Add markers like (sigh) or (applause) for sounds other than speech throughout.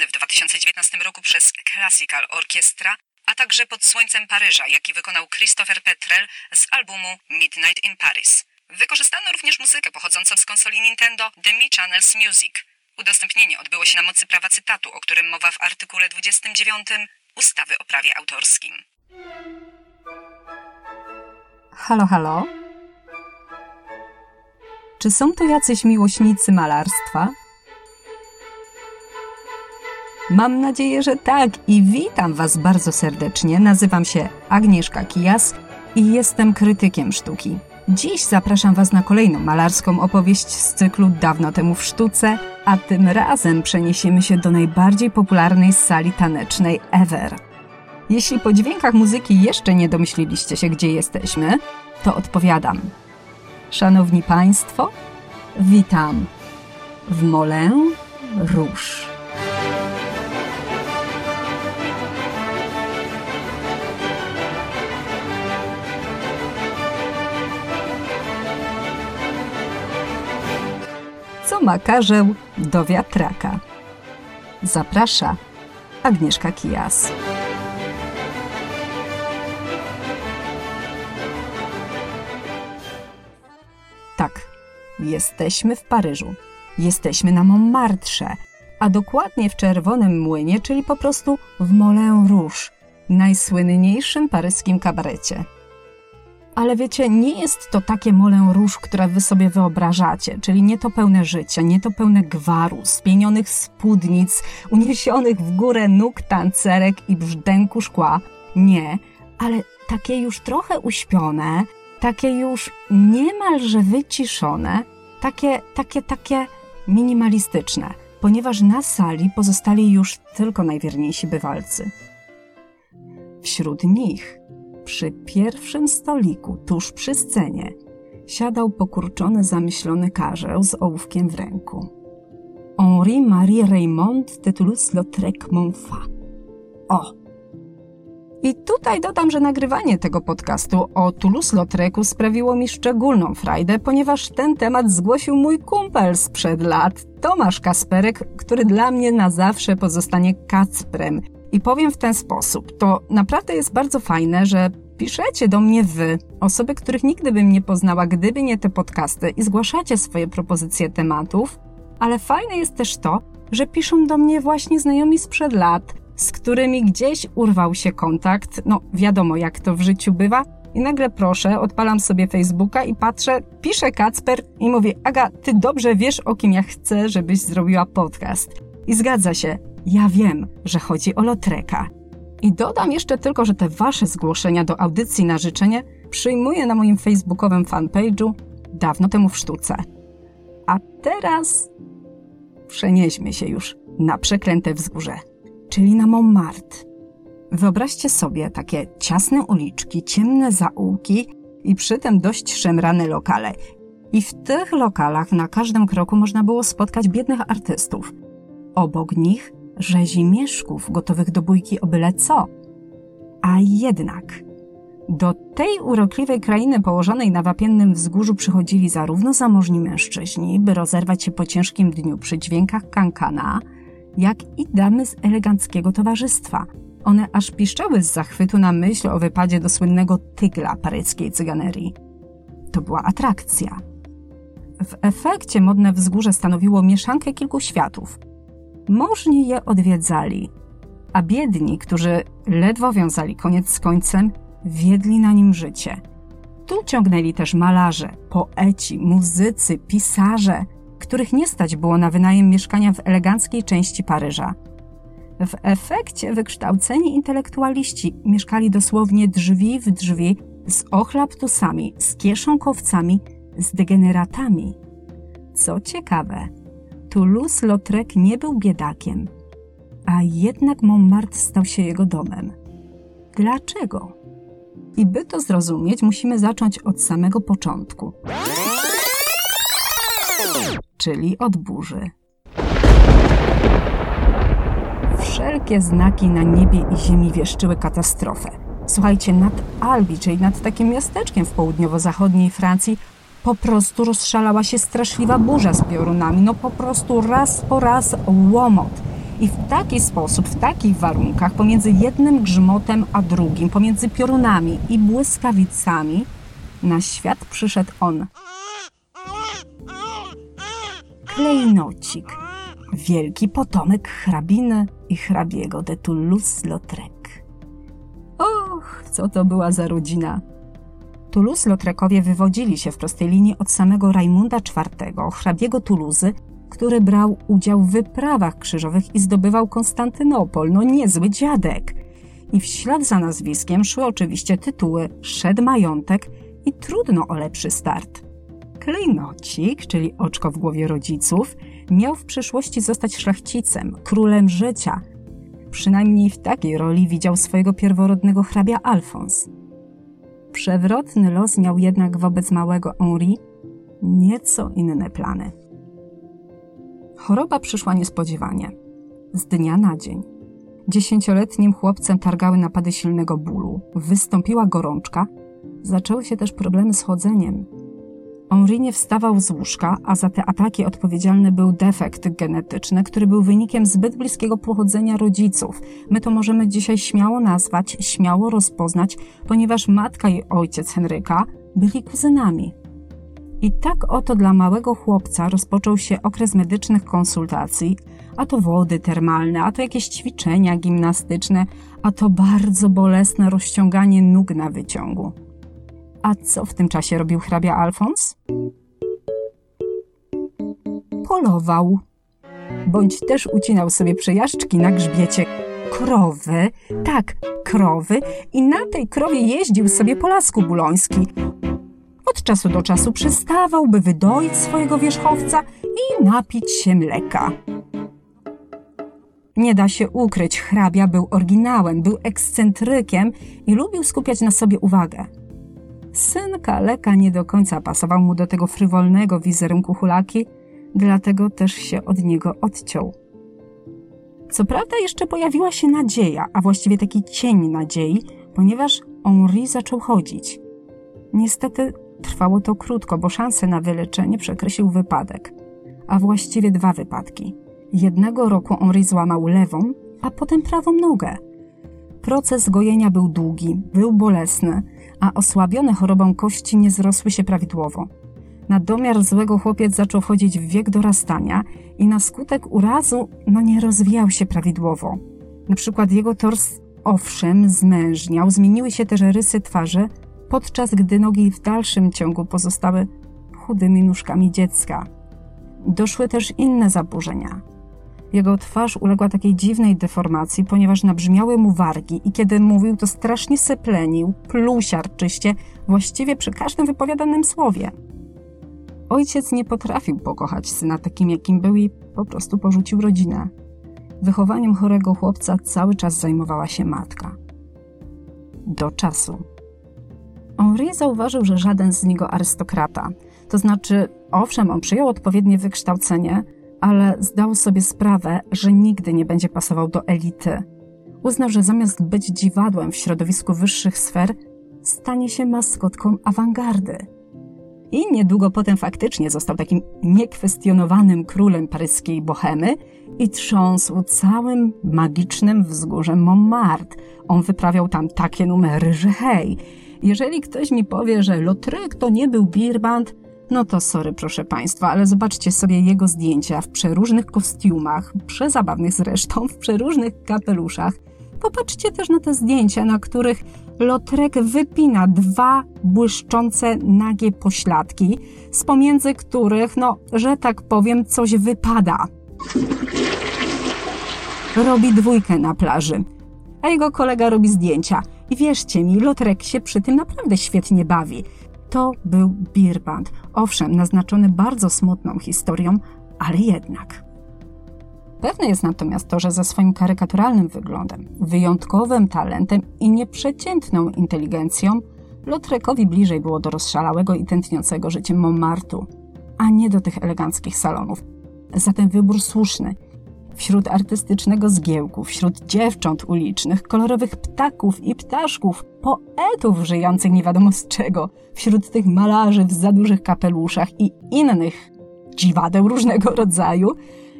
w 2019 roku przez Classical Orchestra, a także Pod słońcem Paryża, jaki wykonał Christopher Petrel z albumu Midnight in Paris. Wykorzystano również muzykę pochodzącą z konsoli Nintendo The Mi Channels Music. Udostępnienie odbyło się na mocy prawa cytatu, o którym mowa w artykule 29 ustawy o prawie autorskim. Halo, halo? Czy są tu jacyś miłośnicy malarstwa? Mam nadzieję, że tak i witam Was bardzo serdecznie. Nazywam się Agnieszka Kijas i jestem krytykiem sztuki. Dziś zapraszam Was na kolejną malarską opowieść z cyklu Dawno temu w sztuce, a tym razem przeniesiemy się do najbardziej popularnej sali tanecznej ever. Jeśli po dźwiękach muzyki jeszcze nie domyśliliście się, gdzie jesteśmy, to odpowiadam. Szanowni Państwo, witam w Moulin Rouge. Co ma karzeł do wiatraka? Zaprasza Agnieszka Kijas. Tak, jesteśmy w Paryżu. Jesteśmy na Montmartre, a dokładnie w Czerwonym Młynie, czyli po prostu w Moulin Rouge, najsłynniejszym paryskim kabarecie. Ale wiecie, nie jest to takie Moulin Rouge, które wy sobie wyobrażacie, czyli nie to pełne życia, nie to pełne gwaru, spienionych spódnic, uniesionych w górę nóg tancerek i brzdęku szkła. Nie, ale takie już trochę uśpione, takie już niemalże wyciszone, takie, takie, takie minimalistyczne, ponieważ na sali pozostali już tylko najwierniejsi bywalcy. Wśród nich, przy pierwszym stoliku, tuż przy scenie, siadał pokurczony, zamyślony karzeł z ołówkiem w ręku. Henri-Marie Raymond de Toulouse-Lautrec Montfort. O! I tutaj dodam, że nagrywanie tego podcastu o Toulouse-Lautrecu sprawiło mi szczególną frajdę, ponieważ ten temat zgłosił mój kumpel sprzed lat, Tomasz Kasperek, który dla mnie na zawsze pozostanie Kacprem. I powiem w ten sposób, to naprawdę jest bardzo fajne, że piszecie do mnie wy, osoby, których nigdy bym nie poznała, gdyby nie te podcasty i zgłaszacie swoje propozycje tematów, ale fajne jest też to, że piszą do mnie właśnie znajomi sprzed lat, z którymi gdzieś urwał się kontakt. No, wiadomo, jak to w życiu bywa. I nagle proszę, odpalam sobie Facebooka i patrzę, pisze Kacper i mówię, Aga, ty dobrze wiesz, o kim ja chcę, żebyś zrobiła podcast. I zgadza się, ja wiem, że chodzi o Lotreka. I dodam jeszcze tylko, że te wasze zgłoszenia do audycji na życzenie przyjmuję na moim facebookowym fanpage'u dawno temu w sztuce. A teraz przenieśmy się już na przeklęte wzgórze czyli na Montmartre. Wyobraźcie sobie takie ciasne uliczki, ciemne zaułki i przy tym dość szemrane lokale. I w tych lokalach na każdym kroku można było spotkać biednych artystów. Obok nich rzezimieszków gotowych do bójki o byle co. A jednak do tej urokliwej krainy położonej na wapiennym wzgórzu przychodzili zarówno zamożni mężczyźni, by rozerwać się po ciężkim dniu przy dźwiękach kankana – jak i damy z eleganckiego towarzystwa. One aż piszczały z zachwytu na myśl o wypadzie do słynnego tygla paryckiej cyganerii. To była atrakcja. W efekcie modne wzgórze stanowiło mieszankę kilku światów. Możni je odwiedzali, a biedni, którzy ledwo wiązali koniec z końcem, wiedli na nim życie. Tu ciągnęli też malarze, poeci, muzycy, pisarze, których nie stać było na wynajem mieszkania w eleganckiej części Paryża. W efekcie wykształceni intelektualiści mieszkali dosłownie drzwi w drzwi z ochlaptusami, z kieszonkowcami, z degeneratami. Co ciekawe, Toulouse-Lautrec nie był biedakiem, a jednak Montmartre stał się jego domem. Dlaczego? I by to zrozumieć, musimy zacząć od samego początku czyli od burzy. Wszelkie znaki na niebie i ziemi wieszczyły katastrofę. Słuchajcie, nad Albi, czyli nad takim miasteczkiem w południowo-zachodniej Francji, po prostu rozszalała się straszliwa burza z piorunami. No po prostu raz po raz łomot. I w taki sposób, w takich warunkach, pomiędzy jednym grzmotem a drugim, pomiędzy piorunami i błyskawicami, na świat przyszedł on. Klejnocik, wielki potomek hrabiny i hrabiego de Toulouse-Lautrec. Och, co to była za rodzina! Toulouse-Lautrecowie wywodzili się w prostej linii od samego Rajmunda IV, hrabiego Toulouse, który brał udział w wyprawach krzyżowych i zdobywał Konstantynopol. No niezły dziadek. I w ślad za nazwiskiem szły oczywiście tytuły, szedł majątek i trudno o lepszy start. Klejnocik, czyli oczko w głowie rodziców, miał w przyszłości zostać szlachcicem, królem życia. Przynajmniej w takiej roli widział swojego pierworodnego hrabia Alfons. Przewrotny los miał jednak wobec małego Henri nieco inne plany. Choroba przyszła niespodziewanie. Z dnia na dzień. Dziesięcioletnim chłopcem targały napady silnego bólu, wystąpiła gorączka, zaczęły się też problemy z chodzeniem. Henri nie wstawał z łóżka, a za te ataki odpowiedzialny był defekt genetyczny, który był wynikiem zbyt bliskiego pochodzenia rodziców. My to możemy dzisiaj śmiało nazwać, śmiało rozpoznać, ponieważ matka i ojciec Henryka byli kuzynami. I tak oto dla małego chłopca rozpoczął się okres medycznych konsultacji, a to wody termalne, a to jakieś ćwiczenia gimnastyczne, a to bardzo bolesne rozciąganie nóg na wyciągu. A co w tym czasie robił hrabia Alfons? Polował. Bądź też ucinał sobie przejażdżki na grzbiecie krowy, tak, krowy, i na tej krowie jeździł sobie po lasku buloński. Od czasu do czasu przystawał, by wydoić swojego wierzchowca i napić się mleka. Nie da się ukryć, hrabia był oryginałem, był ekscentrykiem i lubił skupiać na sobie uwagę. Syn kaleka nie do końca pasował mu do tego frywolnego wizerunku hulaki, dlatego też się od niego odciął. Co prawda jeszcze pojawiła się nadzieja, a właściwie taki cień nadziei, ponieważ Henri zaczął chodzić. Niestety trwało to krótko, bo szansę na wyleczenie przekreślił wypadek, a właściwie dwa wypadki. Jednego roku Henri złamał lewą, a potem prawą nogę. Proces gojenia był długi, był bolesny, a osłabione chorobą kości nie zrosły się prawidłowo. Na domiar złego chłopiec zaczął wchodzić w wiek dorastania i na skutek urazu no nie rozwijał się prawidłowo. Na przykład jego tors owszem zmężniał, zmieniły się też rysy twarzy, podczas gdy nogi w dalszym ciągu pozostały chudymi nóżkami dziecka. Doszły też inne zaburzenia. Jego twarz uległa takiej dziwnej deformacji, ponieważ nabrzmiały mu wargi i kiedy mówił, to strasznie seplenił, pluł siarczyście, właściwie przy każdym wypowiadanym słowie. Ojciec nie potrafił pokochać syna takim, jakim był i po prostu porzucił rodzinę. Wychowaniem chorego chłopca cały czas zajmowała się matka. Do czasu. Henri zauważył, że żaden z niego arystokrata, to znaczy, owszem, on przyjął odpowiednie wykształcenie, ale zdał sobie sprawę, że nigdy nie będzie pasował do elity. Uznał, że zamiast być dziwadłem w środowisku wyższych sfer, stanie się maskotką awangardy. I niedługo potem faktycznie został takim niekwestionowanym królem paryskiej bohemy i trząsł całym magicznym wzgórzem Montmartre. On wyprawiał tam takie numery, że hej, jeżeli ktoś mi powie, że Lautrec to nie był Birband, no to sorry, proszę Państwa, ale zobaczcie sobie jego zdjęcia w przeróżnych kostiumach, przezabawnych zresztą, w przeróżnych kapeluszach. Popatrzcie też na te zdjęcia, na których Lotrek wypina dwa błyszczące nagie pośladki, z pomiędzy których, no, że tak powiem, coś wypada. Robi dwójkę na plaży, a jego kolega robi zdjęcia. I wierzcie mi, Lotrek się przy tym naprawdę świetnie bawi. To był Birband, owszem, naznaczony bardzo smutną historią, ale jednak. Pewne jest natomiast to, że ze swoim karykaturalnym wyglądem, wyjątkowym talentem i nieprzeciętną inteligencją Lotrekowi bliżej było do rozszalałego i tętniącego życiem Montmartu, a nie do tych eleganckich salonów. Zatem wybór słuszny. Wśród artystycznego zgiełku, wśród dziewcząt ulicznych, kolorowych ptaków i ptaszków, poetów żyjących nie wiadomo z czego, wśród tych malarzy w za dużych kapeluszach i innych dziwadeł różnego rodzaju,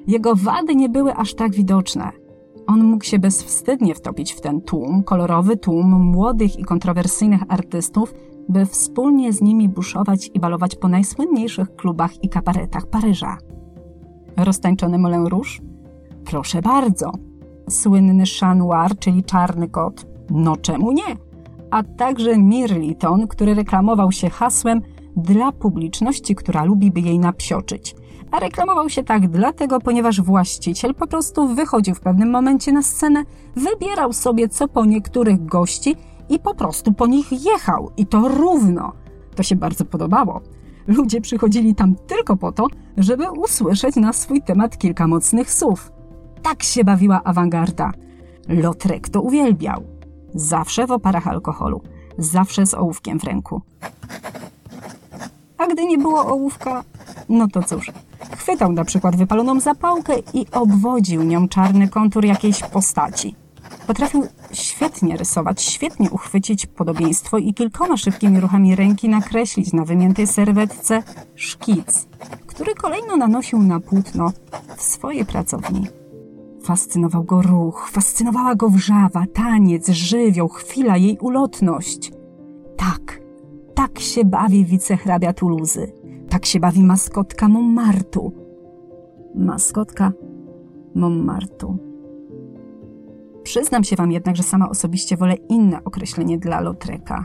Jego wady nie były aż tak widoczne. On mógł się bezwstydnie wtopić w ten tłum, kolorowy tłum młodych i kontrowersyjnych artystów, by wspólnie z nimi buszować i balować po najsłynniejszych klubach i kabaretach Paryża. Roztańczony Moulin Rouge? Proszę bardzo. Słynny Chat Noir, czyli czarny kot? No czemu nie? A także Mirliton, który reklamował się hasłem dla publiczności, która lubi by jej napsioczyć. A reklamował się tak dlatego, ponieważ właściciel po prostu wychodził w pewnym momencie na scenę, wybierał sobie co po niektórych gości i po prostu po nich jechał. I to równo. To się bardzo podobało. Ludzie przychodzili tam tylko po to, żeby usłyszeć na swój temat kilka mocnych słów. Tak się bawiła awangarda. Lotrek to uwielbiał. Zawsze w oparach alkoholu, zawsze z ołówkiem w ręku. A gdy nie było ołówka, no to cóż, chwytał na przykład wypaloną zapałkę i obwodził nią czarny kontur jakiejś postaci. Potrafił świetnie rysować, świetnie uchwycić podobieństwo i kilkoma szybkimi ruchami ręki nakreślić na wymiętej serwetce szkic, który kolejno nanosił na płótno w swojej pracowni. Fascynował go ruch, fascynowała go wrzawa, taniec, żywioł, chwila, jej ulotność. Tak, tak się bawi wicehrabia Tuluzy. Tak się bawi maskotka Montmartu. Maskotka Montmartu. Przyznam się wam jednak, że sama osobiście wolę inne określenie dla Lautreka,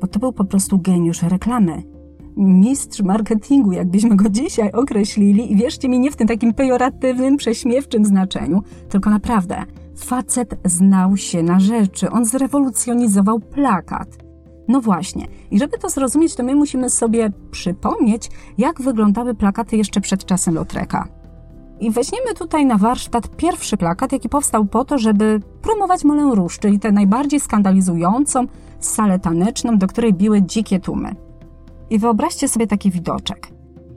bo to był po prostu geniusz reklamy. Mistrz marketingu, jakbyśmy go dzisiaj określili, i wierzcie mi, nie w tym takim pejoratywnym, prześmiewczym znaczeniu, tylko naprawdę. Facet znał się na rzeczy, on zrewolucjonizował plakat. No właśnie, i żeby to zrozumieć, to my musimy sobie przypomnieć, jak wyglądały plakaty jeszcze przed czasem Lautreka. I weźmiemy tutaj na warsztat pierwszy plakat, jaki powstał po to, żeby promować Moulin Rouge, czyli tę najbardziej skandalizującą salę taneczną, do której biły dzikie tłumy. I wyobraźcie sobie taki widoczek.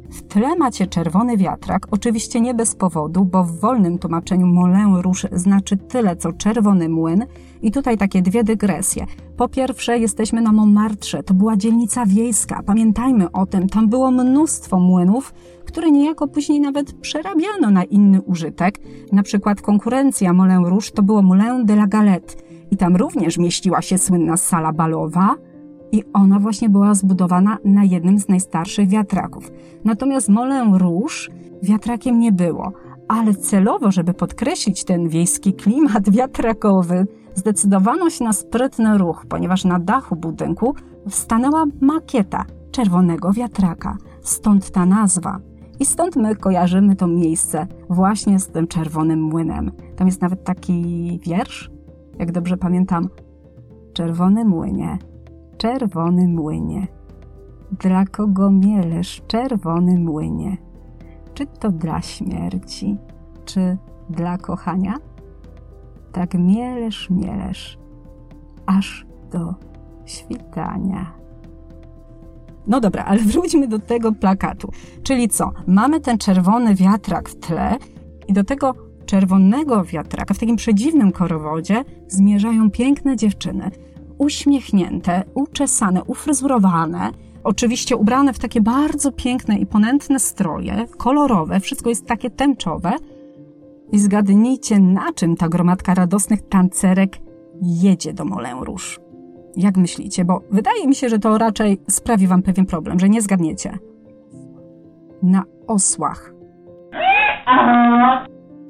W tle macie czerwony wiatrak, oczywiście nie bez powodu, bo w wolnym tłumaczeniu Moulin Rouge znaczy tyle co czerwony młyn. I tutaj takie dwie dygresje. Po pierwsze, jesteśmy na Montmartre, to była dzielnica wiejska, pamiętajmy o tym, tam było mnóstwo młynów, które niejako później nawet przerabiano na inny użytek. Na przykład konkurencja Moulin Rouge to było Moulin de la Galette i tam również mieściła się słynna sala balowa, i ona właśnie była zbudowana na jednym z najstarszych wiatraków. Natomiast Moulin Rouge wiatrakiem nie było, ale celowo, żeby podkreślić ten wiejski klimat wiatrakowy, zdecydowano się na sprytny ruch, ponieważ na dachu budynku stanęła makieta czerwonego wiatraka. Stąd ta nazwa. I stąd my kojarzymy to miejsce właśnie z tym czerwonym młynem. Tam jest nawet taki wiersz, jak dobrze pamiętam. Czerwony młynie, czerwony młynie. Dla kogo mielesz czerwony młynie? Czy to dla śmierci, czy dla kochania? Tak mielesz, mielesz, aż do świtania. No dobra, ale (laughs) wróćmy do tego plakatu. Czyli co? Mamy ten czerwony wiatrak w tle i do tego czerwonego wiatraka w takim przedziwnym korowodzie zmierzają piękne dziewczyny uśmiechnięte, uczesane, ufryzurowane, oczywiście ubrane w takie bardzo piękne i ponętne stroje, kolorowe, wszystko jest takie tęczowe. I zgadnijcie, na czym ta gromadka radosnych tancerek jedzie do Moulin Rouge. Jak myślicie? Bo wydaje mi się, że to raczej sprawi wam pewien problem, że nie zgadniecie. Na osłach.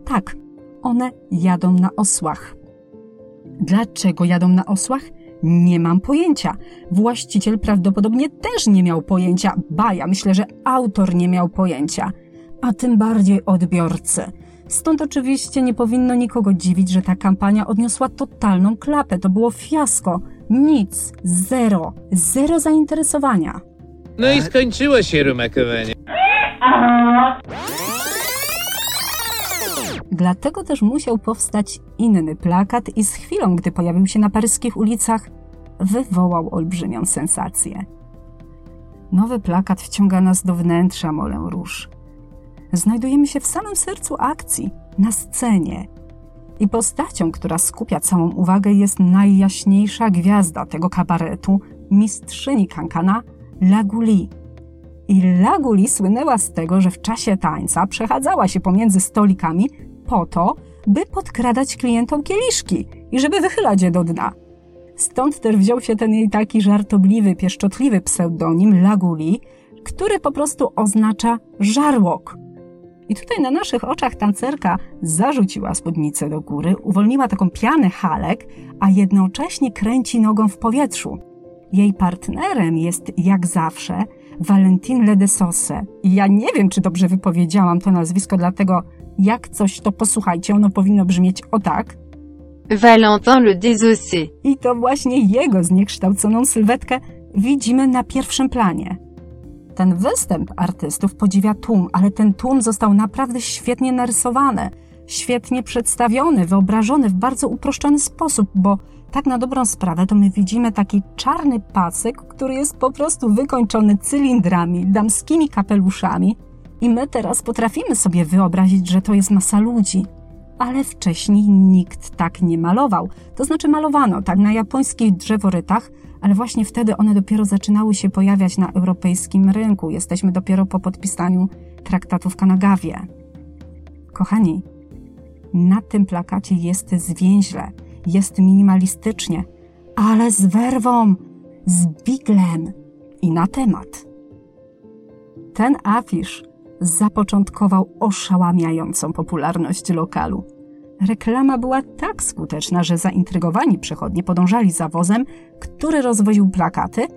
Tak, one jadą na osłach. Dlaczego jadą na osłach? Nie mam pojęcia. Właściciel prawdopodobnie też nie miał pojęcia. Ba, ja myślę, że autor nie miał pojęcia. A tym bardziej odbiorcy. Stąd oczywiście nie powinno nikogo dziwić, że ta kampania odniosła totalną klapę. To było fiasko. Nic. Zero. Zero zainteresowania. No i skończyło się rumakowanie. (laughs) Dlatego też musiał powstać inny plakat i z chwilą, gdy pojawił się na paryskich ulicach, wywołał olbrzymią sensację. Nowy plakat wciąga nas do wnętrza Moulin Rouge. Znajdujemy się w samym sercu akcji, na scenie. I postacią, która skupia całą uwagę, jest najjaśniejsza gwiazda tego kabaretu, mistrzyni kankana, Laguli. I Laguli słynęła z tego, że w czasie tańca przechadzała się pomiędzy stolikami po to, by podkradać klientom kieliszki i żeby wychylać je do dna. Stąd też wziął się ten jej taki żartobliwy, pieszczotliwy pseudonim Laguli, który po prostu oznacza żarłok. I tutaj na naszych oczach tancerka zarzuciła spódnicę do góry, uwolniła taką pianę halek, a jednocześnie kręci nogą w powietrzu. Jej partnerem jest, jak zawsze, Valentin Ledesose. I ja nie wiem, czy dobrze wypowiedziałam to nazwisko, dlatego jak coś, to posłuchajcie, ono powinno brzmieć o tak. Valentin le Désossé. I to właśnie jego zniekształconą sylwetkę widzimy na pierwszym planie. Ten występ artystów podziwia tłum, ale ten tłum został naprawdę świetnie narysowany, świetnie przedstawiony, wyobrażony w bardzo uproszczony sposób, bo tak na dobrą sprawę to my widzimy taki czarny pacyk, który jest po prostu wykończony cylindrami, damskimi kapeluszami i my teraz potrafimy sobie wyobrazić, że to jest masa ludzi. Ale wcześniej nikt tak nie malował. To znaczy malowano tak na japońskich drzeworytach, ale właśnie wtedy one dopiero zaczynały się pojawiać na europejskim rynku. Jesteśmy dopiero po podpisaniu traktatu w Kanagawie. Kochani, na tym plakacie jest zwięźle, jest minimalistycznie, ale z werwą, z biglem i na temat. Ten afisz zapoczątkował oszałamiającą popularność lokalu. Reklama była tak skuteczna, że zaintrygowani przechodnie podążali za wozem, który rozwoził plakaty,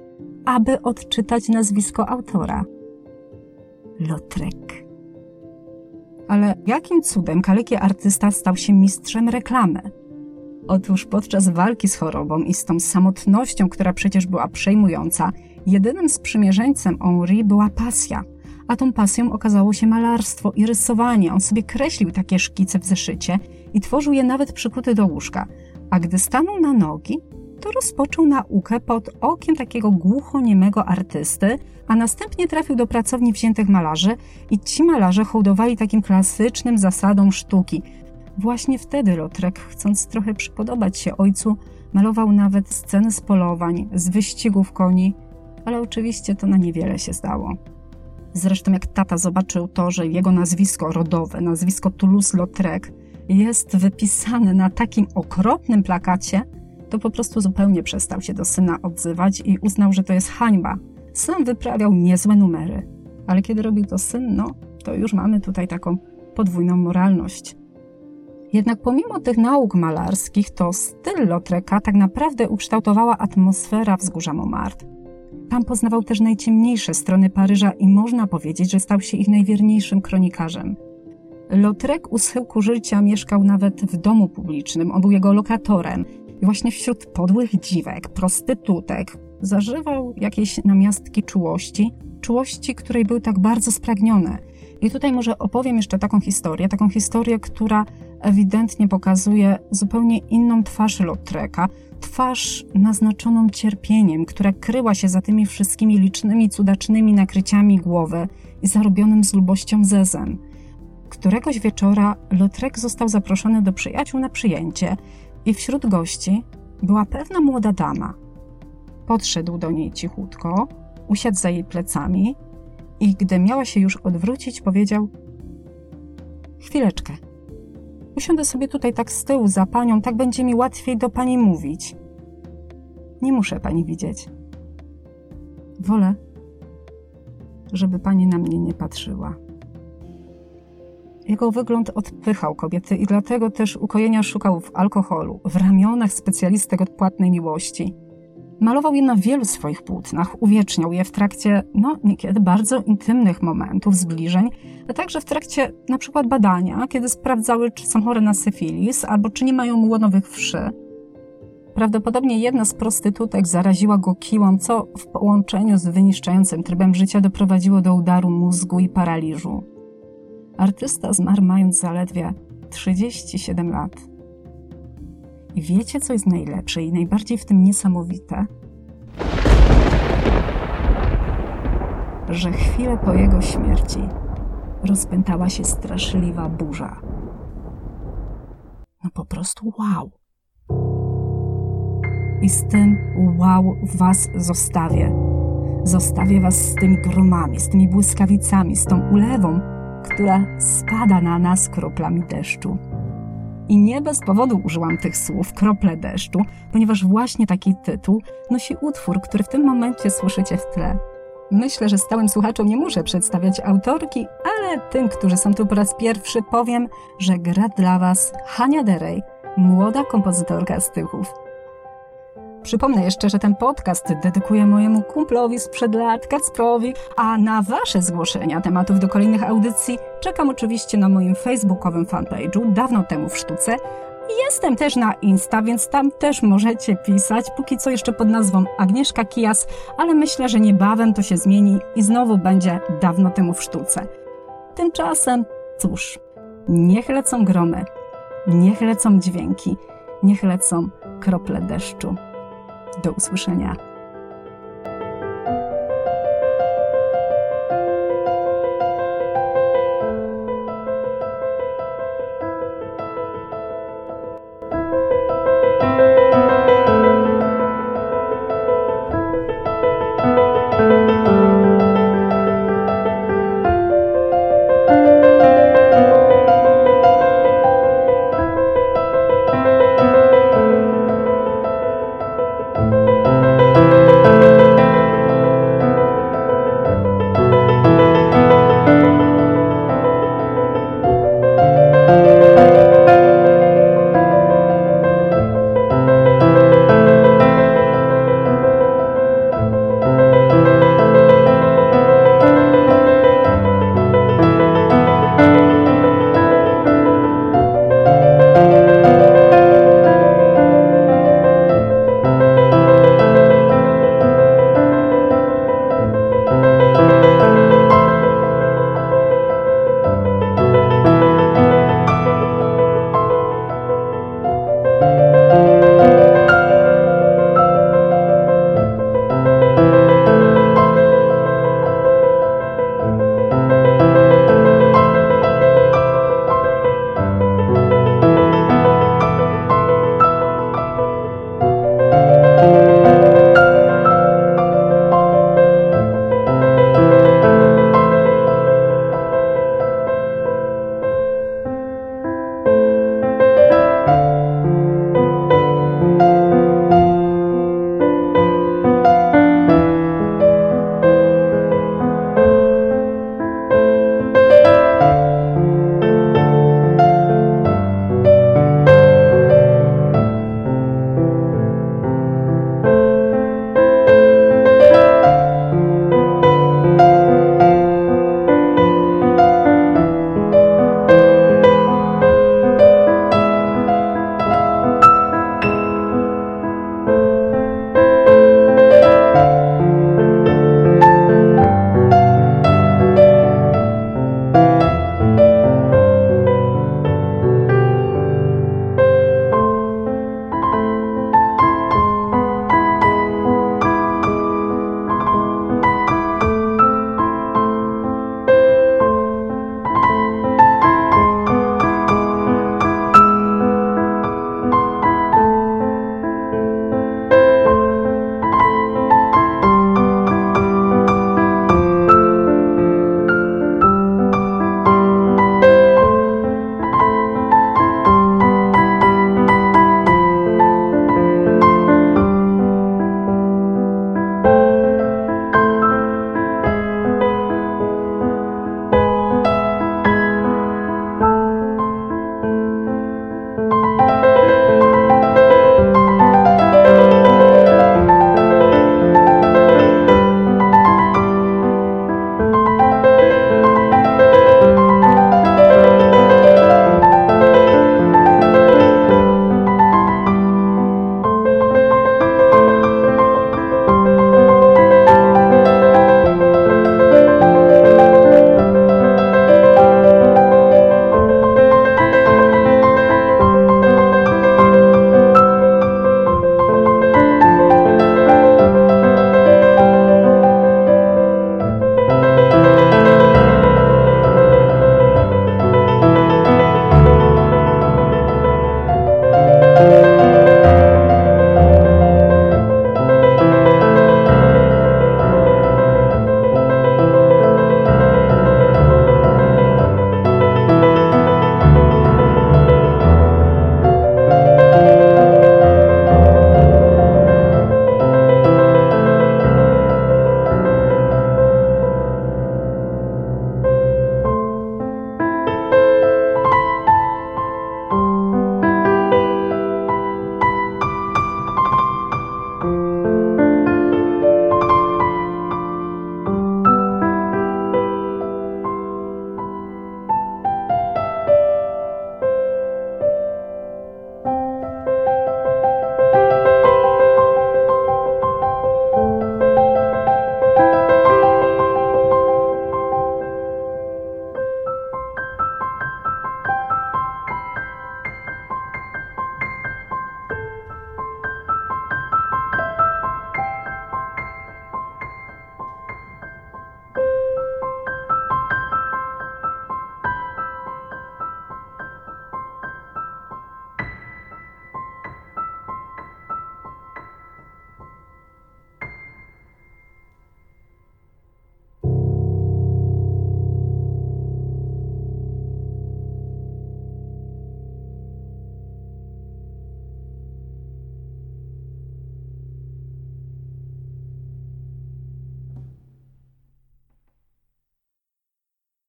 aby odczytać nazwisko autora. Lotrek. Ale jakim cudem kaleki artysta stał się mistrzem reklamy? Otóż podczas walki z chorobą i z tą samotnością, która przecież była przejmująca, jedynym sprzymierzeńcem Henri była pasja. A tą pasją okazało się malarstwo i rysowanie. On sobie kreślił takie szkice w zeszycie i tworzył je nawet przykuty do łóżka. A gdy stanął na nogi, to rozpoczął naukę pod okiem takiego głuchoniemego artysty, a następnie trafił do pracowni wziętych malarzy i ci malarze hołdowali takim klasycznym zasadom sztuki. Właśnie wtedy Lotrek, chcąc trochę przypodobać się ojcu, malował nawet sceny z polowań, z wyścigów koni, ale oczywiście to na niewiele się zdało. Zresztą jak tata zobaczył to, że jego nazwisko rodowe, nazwisko Toulouse-Lautrec jest wypisane na takim okropnym plakacie, to po prostu zupełnie przestał się do syna odzywać i uznał, że to jest hańba. Sam wyprawiał niezłe numery, ale kiedy robił to syn, no to już mamy tutaj taką podwójną moralność. Jednak pomimo tych nauk malarskich, to styl Lautreka tak naprawdę ukształtowała atmosfera wzgórza Montmartre. Tam poznawał też najciemniejsze strony Paryża i można powiedzieć, że stał się ich najwierniejszym kronikarzem. Lautrec u schyłku życia mieszkał nawet w domu publicznym, on był jego lokatorem. I właśnie wśród podłych dziwek, prostytutek, zażywał jakieś namiastki czułości, czułości, której był tak bardzo spragniony. I tutaj może opowiem jeszcze taką historię, taką historię, która ewidentnie pokazuje zupełnie inną twarz Lautreca, twarz naznaczoną cierpieniem, która kryła się za tymi wszystkimi licznymi, cudacznymi nakryciami głowy i zarobionym z lubością zezem. Któregoś wieczora Lautrec został zaproszony do przyjaciół na przyjęcie i wśród gości była pewna młoda dama. Podszedł do niej cichutko, usiadł za jej plecami i gdy miała się już odwrócić, powiedział: Chwileczkę. Usiądę sobie tutaj tak z tyłu za panią, tak będzie mi łatwiej do pani mówić. Nie muszę pani widzieć. Wolę, żeby pani na mnie nie patrzyła. Jego wygląd odpychał kobiety i dlatego też ukojenia szukał w alkoholu, w ramionach specjalistek od płatnej miłości. Malował je na wielu swoich płótnach, uwieczniał je w trakcie, no niekiedy bardzo intymnych momentów, zbliżeń, a także w trakcie na przykład badania, kiedy sprawdzały, czy są chore na syfilis albo czy nie mają łonowych wszy. Prawdopodobnie jedna z prostytutek zaraziła go kiłą, co w połączeniu z wyniszczającym trybem życia doprowadziło do udaru mózgu i paraliżu. Artysta zmarł mając zaledwie 37 lat. I wiecie, co jest najlepsze i najbardziej w tym niesamowite? Że chwilę po jego śmierci rozpętała się straszliwa burza. No po prostu wow. I z tym wow was zostawię. Zostawię Was z tymi gromami, z tymi błyskawicami, z tą ulewą, która spada na nas kroplami deszczu. I nie bez powodu użyłam tych słów krople deszczu, ponieważ właśnie taki tytuł nosi utwór, który w tym momencie słyszycie w tle. Myślę, że stałym słuchaczom nie muszę przedstawiać autorki, ale tym, którzy są tu po raz pierwszy, powiem, że gra dla Was Hania Derej, młoda kompozytorka z Tychów. Przypomnę jeszcze, że ten podcast dedykuję mojemu kumplowi sprzed lat, Kacprowi, a na Wasze zgłoszenia tematów do kolejnych audycji czekam oczywiście na moim facebookowym fanpage'u, dawno temu w sztuce. Jestem też na Insta, więc tam też możecie pisać, póki co jeszcze pod nazwą Agnieszka Kijas, ale myślę, że niebawem to się zmieni i znowu będzie dawno temu w sztuce. Tymczasem, cóż, niech lecą gromy, niech lecą dźwięki, niech lecą krople deszczu. Do usłyszenia.